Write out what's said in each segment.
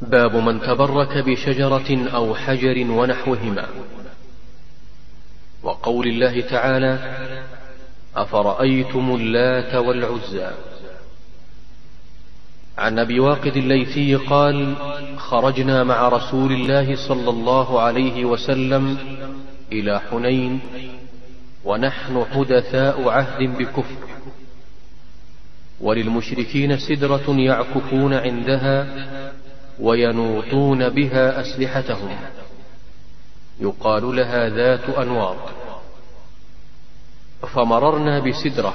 باب من تبرك بشجرة أو حجر ونحوهما. وقول الله تعالى أفرأيتم اللات والعزى. عن أبي واقد الليثي قال خرجنا مع رسول الله صلى الله عليه وسلم إلى حنين ونحن حدثاء عهد بكفر. وللمشركين سدرة يعكفون عندها وينوطون بها أسلحتهم. يقال لها ذات أنواط. فمررنا بسدرة.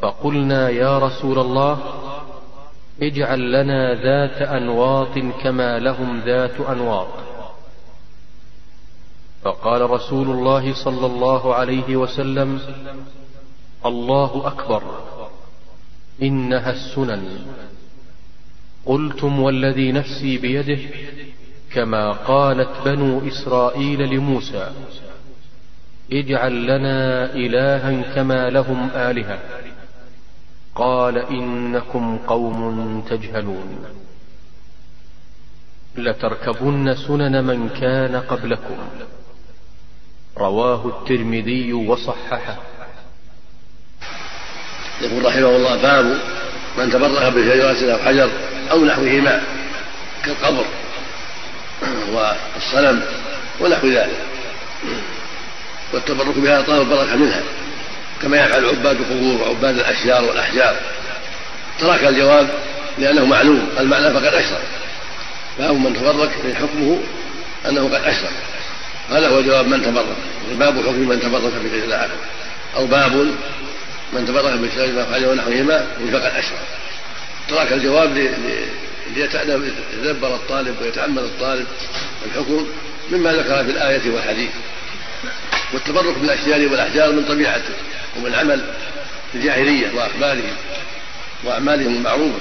فقلنا يا رسول الله اجعل لنا ذات أنواط كما لهم ذات أنواط. فقال رسول الله صلى الله عليه وسلم الله أكبر إنها السنن. قلتم والذي نفسي بيده كما قالت بنو إسرائيل لموسى اجعل لنا إلها كما لهم آلهة. قال إنكم قوم تجهلون. لتركبن سنن من كان قبلكم. رواه الترمذي وصححه. يقول رحمه الله باب من تبرك بشجرة أو حجر أو نحوهما كالقبر والصنم ونحو ذلك. والتبرك بها طلب البركة منها كما يفعل عباد القبور وعباد الأشجار والأحجار. ترك الجواب لأنه معلوم المعنى فقد أشرك. باب من تبرك من حكمه أنه قد أشرك. هذا هو جواب من تبرك. باب حكم من تبرك بغير الله أو باب من تبرك بشجر فعل ونحوهما فقد أشرك. ترك الجواب ليتدبر الطالب ويتأمل الطالب الحكم مما ذكر في الآية والحديث. والتبرك بالاشجار والأحجار من طبيعته ومن عمل الجاهلية واخبارهم وأعمالهم المعروفة.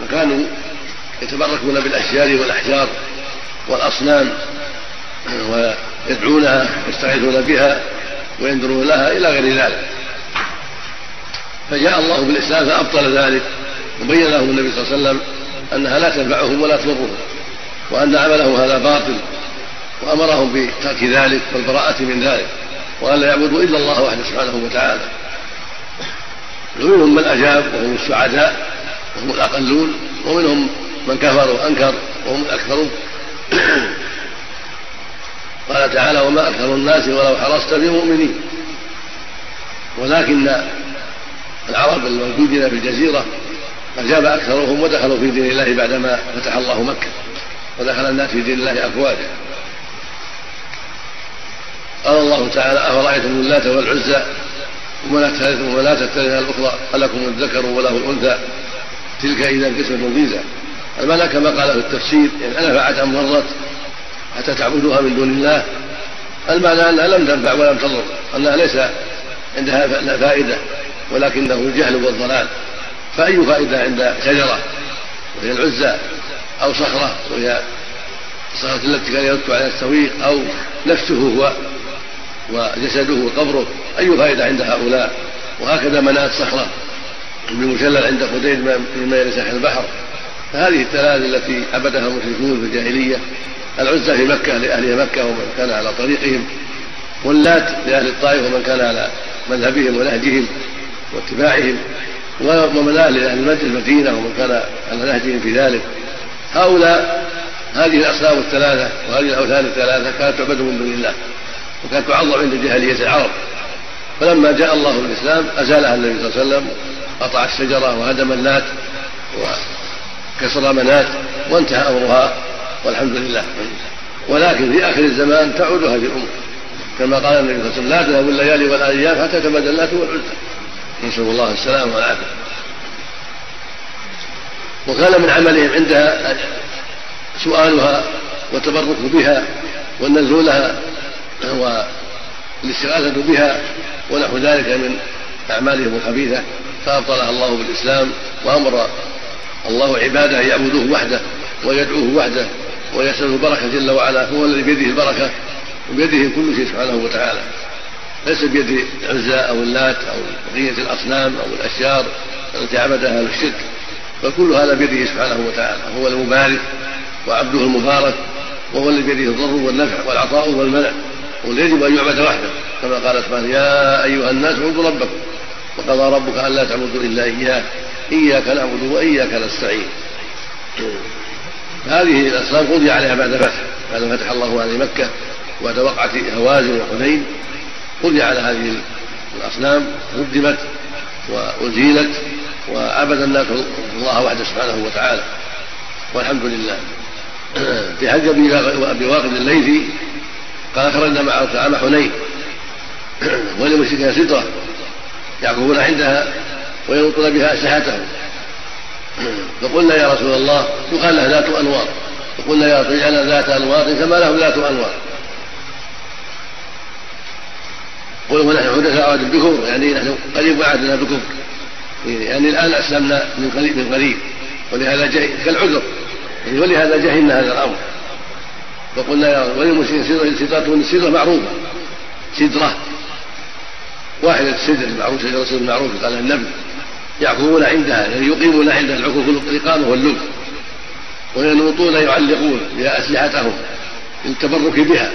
فكانوا يتبركون بالاشجار والأحجار والأصنام ويدعونها ويستغيثون بها وينذرون لها إلى غير ذلك. فجاء الله بالإسلام فأبطل ذلك. وبين لهم النبي صلى الله عليه وسلم انها لا تنفعهم ولا تضرهم وأن عملهم هذا باطل وأمرهم بترك ذلك والبراءة من ذلك وأن لا يعبدوا إلا الله وحده سبحانه وتعالى. ومنهم من أجاب وهم السعداء وهم الأقلون ومنهم من كفر وأنكر وهم الأكثرون. قال تعالى وما أكثر الناس ولو حرصت بمؤمنين ولكن العرب الموجودين في الجزيرة أجاب أكثرهم ودخلوا في دين الله بعدما فتح الله مكة ودخل الناس في دين الله أفواجا. قال الله تعالى أفرأيتم اللات والعزى ومناة الثالثة الأخرى ألكم الذكر وله الأنثى؟ تلك إذا قسمة ضيزى المعنى كما قال في التفسير يعني أنا فعلت أم مرت حتى تعبدوها من دون الله. المعنى أنها لم تنفع ولم تضر. أنها ليس عندها فائدة ولكنه الجهل والضلال. فأي فائدة عند شجرة وهي العزى أو صخرة وهي الصخرة التي كان يرد على السويق أو نفسه هو وجسده وقبره أي فائدة عند هؤلاء؟ وهكذا مناة صخرة. بمشلل عند قديد من ميل ساحل البحر. فهذه الثلاث التي عبدها المشركون في الجاهلية العزى في مكة لأهل مكة ومن كان على طريقهم واللات لأهل الطائف ومن كان على مذهبهم ونهجهم واتباعهم. ومناه لأهل المدينة ومن كان على نهجهم في ذلك. هؤلاء هذه الأصنام الثلاثة وهذه الأوثان الثلاثة كانت تعبد من دون الله وكانت تعظم عند جاهلية العرب. فلما جاء الله بالإسلام أزالها النبي صلى الله عليه وسلم قطع الشجرة وهدم اللات وكسر منات وانتهى أمرها والحمد لله. ولكن في آخر الزمان تعود هذه الأمور كما قال النبي صلى الله عليه وسلم لا تذهب الليالي والأيام حتى تبدل اللات والعزى نسأل الله السلامة والعافية. وكان من عملهم عندها سؤالها والتبرك بها والنزول لها والاستغاثة بها ونحو ذلك من أعمالهم الخبيثة فأبطلها الله بالإسلام وأمر الله عباده أن يعبدوه وحده ويدعوه وحده ويسأل البركة جل وعلا هو الذي بيده البركة وبيده كل شيء سبحانه وتعالى. ليس بيد العزى أو اللات أو بقية الأصنام أو الأشجار التي عبدها أهل الشرك. بل كل هذا بيده سبحانه وتعالى. هو المبارك وعبده المبارك وهو الذي بيده الضر والنفع والعطاء والمنع يجب أن يعبد وحده. كما قال سبحانه يا أيها الناس اعبدوا ربكم. وقضى ربك ألا تعبدوا إلا إياه. إياك نعبد وإياك نستعين. هذه الأصنام قضي عليها بعد فتح بعد فتح الله عليه مكة وبعد وقعة هوازن وحنين. قضي على هذه الأصنام هدمت وأزيلت وعبد الناس الله وحده سبحانه وتعالى. والحمد لله. في حج أبي واقد الليثي قال خرجنا معه عام حنين. ولمشركين ستره يعكفون عندها ويلقون بها أسلحتهم. فقلنا يا رسول الله يقال له ذات أنوار. فقلنا يا رسول الله ذات أنوار كما له ذات أنوار. قل ونحن حدثاء عهد بكفر يعني نحن قريب وعدنا بكفر يعني الآن أسلمنا من قريب من قريب ولهذا جهل كالعذر. يعني ولهذا جهلنا هذا الأمر. فقلنا يا وللمسلمين سدرة سدرة معروفة. سدرة. واحدة السدر المعروف شجرة السدر المعروف قال النبي. يعكفون عندها يعني يقيمون عند العكوف الإقامة واللب. وينوطون يعلقون بها أسلحتهم للتبرك بها.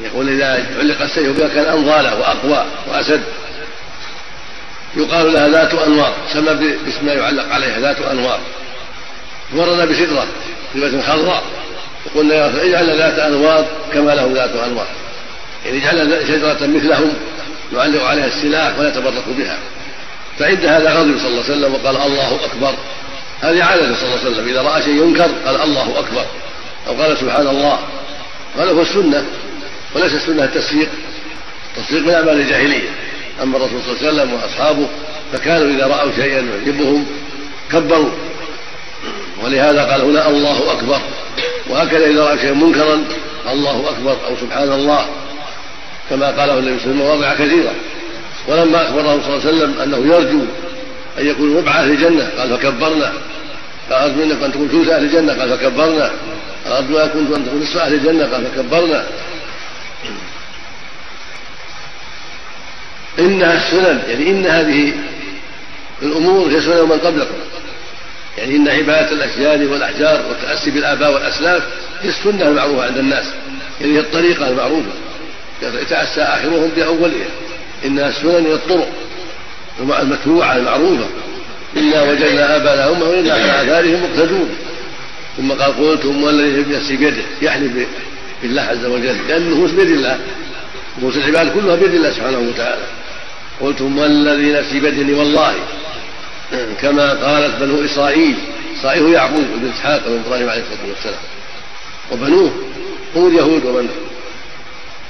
يقول إذا علق السيف بها كان أنضاله وأقوى وأسد يقال لها ذات أنوار سمى باسم ما يعلق عليها ذات أنوار. مرنا بسدرة سدرة خضراء. وقلنا يا رسول اجعل ذات أنوار كما له ذات أنوار. يعني اجعل شجره مثلهم نعلق عليها السلاح ولا نتبرك بها. فعند هذا غضب صلى الله عليه وسلم وقال الله أكبر. هذه عادته صلى الله عليه وسلم. إذا رأى شيء ينكر قال الله أكبر. أو قال سبحان الله. هذا هو السنة. وليس السنة التصفيق التصفيق من أعمال الجاهلية. أما الرسول صلى الله عليه وسلم وأصحابه فكانوا إذا رأوا شيئا يعجبهم كبروا. ولهذا قال هنا الله أكبر. وهكذا إذا راى شيئا منكرا الله أكبر أو سبحان الله. كما قاله النبي صلى الله عليه وسلم مواضع كثيرة. ولما أخبره صلى الله عليه وسلم أنه يرجو أن يكون ربع أهل الجنة قال فكبرنا. قال انك أن تكون ثلث أهل الجنة قال فكبرنا. قال أرجو أن تكون نصف أهل الجنة قال فكبرنا. انها السنن يعني إن هذه الأمور هي سنن من قبلكم. يعني إن عبادة الاشجار والأحجار والتأسي بالآباء والأسلاف هي السنة المعروفة عند الناس. يعني هي الطريقة المعروفة. يتأسى آخرهم باولها انها السنن هي الطرق المتبوعة المعروفة. إنا وجدنا ابانا امه وإنا على آثارهم مقتدون. ثم قال قلتم والذي نفسي بيده. يحلف بالله عز وجل. لأن النفوس بيد الله. نفوس العباد كلها بيد الله سبحانه وتعالى. قلتم والذي نفسي بيده والله. كما قالت بنو إسرائيل إسرائيل يعقوب بن إسحاق بن إبراهيم عليه الصلاة والسلام. وبنوه هم اليهود ومن؟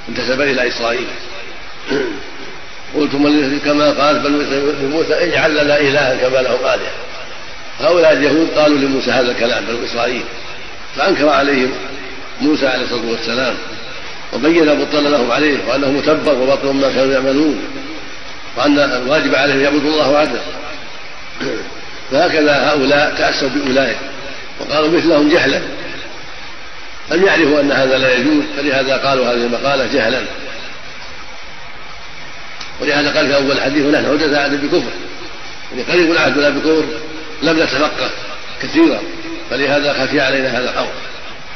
انتسب إلى إسرائيل. قلتم كما قالت بنو موسى اجعل لنا إلها كما لهم آلهة. هؤلاء اليهود قالوا لموسى هذا الكلام بنو إسرائيل. فأنكر عليهم موسى عليه الصلاة والسلام وبين بطل لهم عليه وأنه متبر وبطل ما كانوا يعملون. وأن الواجب عليهم يعبدوا الله وحده. فهكذا هؤلاء تأسوا بأولئك. وقالوا مثلهم جهلا. لم يعرفوا أن هذا لا يجوز فلهذا قالوا هذه المقالة جهلا. ولهذا قال في أول الحديث ونحن حدث عهد بكفر. يعني قريب عهدنا بكفر لم نتفقه كثيرا. فلهذا خفي علينا هذا الأمر.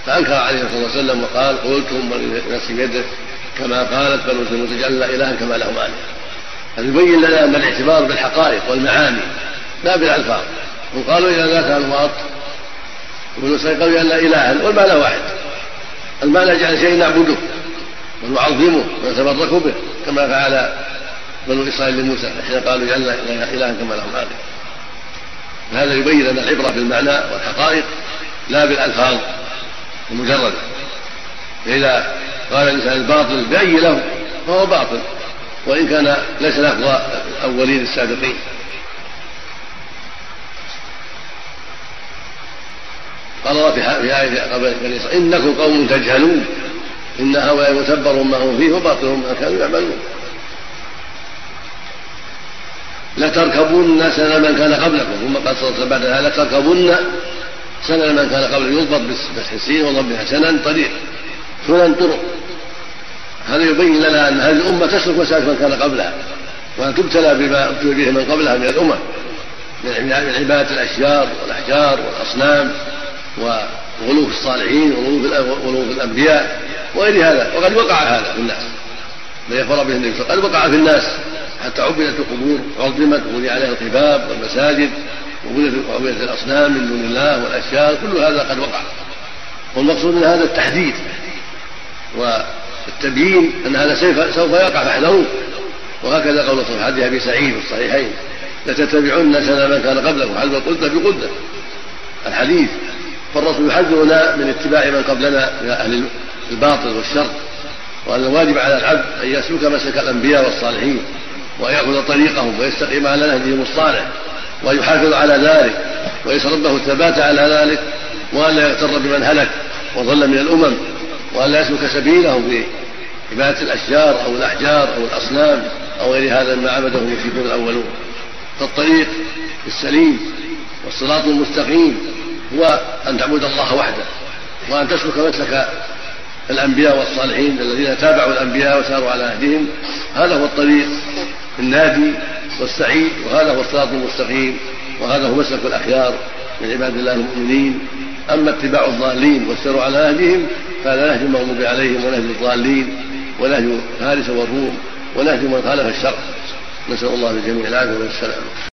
فأنكر عليه صلى الله عليه وسلم وقال قلتم نفسي بيده كما قالت مسلم تجعلنا إلها كما لهم آلهة. يبين لنا أن الاعتبار بالحقائق والمعاني لا بالألفاظ. وقالوا إذا ذاك أنواط وابن مسعود قالوا أن إلها والمعنى واحد. المعنى جعل شيء نعبده ونعظمه ونتبرك به كما فعل بنو إسرائيل لموسى حين قالوا جعلنا إلها كما لهم آله هذا يبين أن العبرة بالمعنى والحقائق لا بالألفاظ المجردة. فإذا قال الإنسان الباطل بأي له فهو باطل. وإن كان ليس لفظ الأولين السابقين. قال الله في آية قبل بني إسرائيل إنكم قوم تجهلون. إن هؤلاء متبر ما هم فيه وباطل ما كانوا يعملون. لتركبن سنن من كان قبلكم. ثم قال صلى الله عليه وسلم لتركبن سنن من كان قبلكم. يضبط بفتح السين وضمها سنن طريق. سنن طرق. هذا يبين لنا أن هذه الأمة تسلك مسالك من كان قبلها وأن تبتلى بما ابتلي به من قبلها من الامم من عبادة الأشجار والأحجار والأصنام وغلو في الصالحين وغلو في الأنبياء وغير هذا وقد وقع هذا في الناس. لا يفر به النبي قد وقع في الناس حتى عبدت القبور عظمت وبني عليها القباب والمساجد وعبدت الأصنام من دون الله والأشجار كل هذا قد وقع. والمقصود من هذا التحديد والتبيين أن هذا سوف يقع فاحذروا وهكذا قول صلى حديث أبي سعيد في الصحيحين. لتتبعن سنة من كان قبلكم حذو القدة بقدة الحديث فالرسول يحذرنا من اتباع من قبلنا من أهل الباطل والشر وأن الواجب على العبد أن يسلك مسلك الأنبياء والصالحين وأن يأخذ طريقهم ويستقيم على نهجهم الصالح وأن يحافظ على ذلك ويسأل ربه الثبات على ذلك وأن لا يغتر بمن هلك وضل من الأمم. وأن لا يسلك سبيلهم في عبادة الأشجار أو الأحجار أو الأصنام أو غير هذا مما عبده المشركون الأولون. فالطريق السليم والصراط المستقيم هو أن تعبد الله وحده وأن تسلك مسلك الأنبياء والصالحين الذين تابعوا الأنبياء وساروا على نهجهم هذا هو الطريق النادي والسعيد وهذا هو الصراط المستقيم وهذا هو مسلك الأخيار من عباد الله المؤمنين. أما اتباع الضالين والسير على نهجهم فهذا نهج المغضوب عليهم ونهج الضالين ونهج فارس والروم ونهج من خالف الشرع. نسأل الله للجميع العافية والسلام.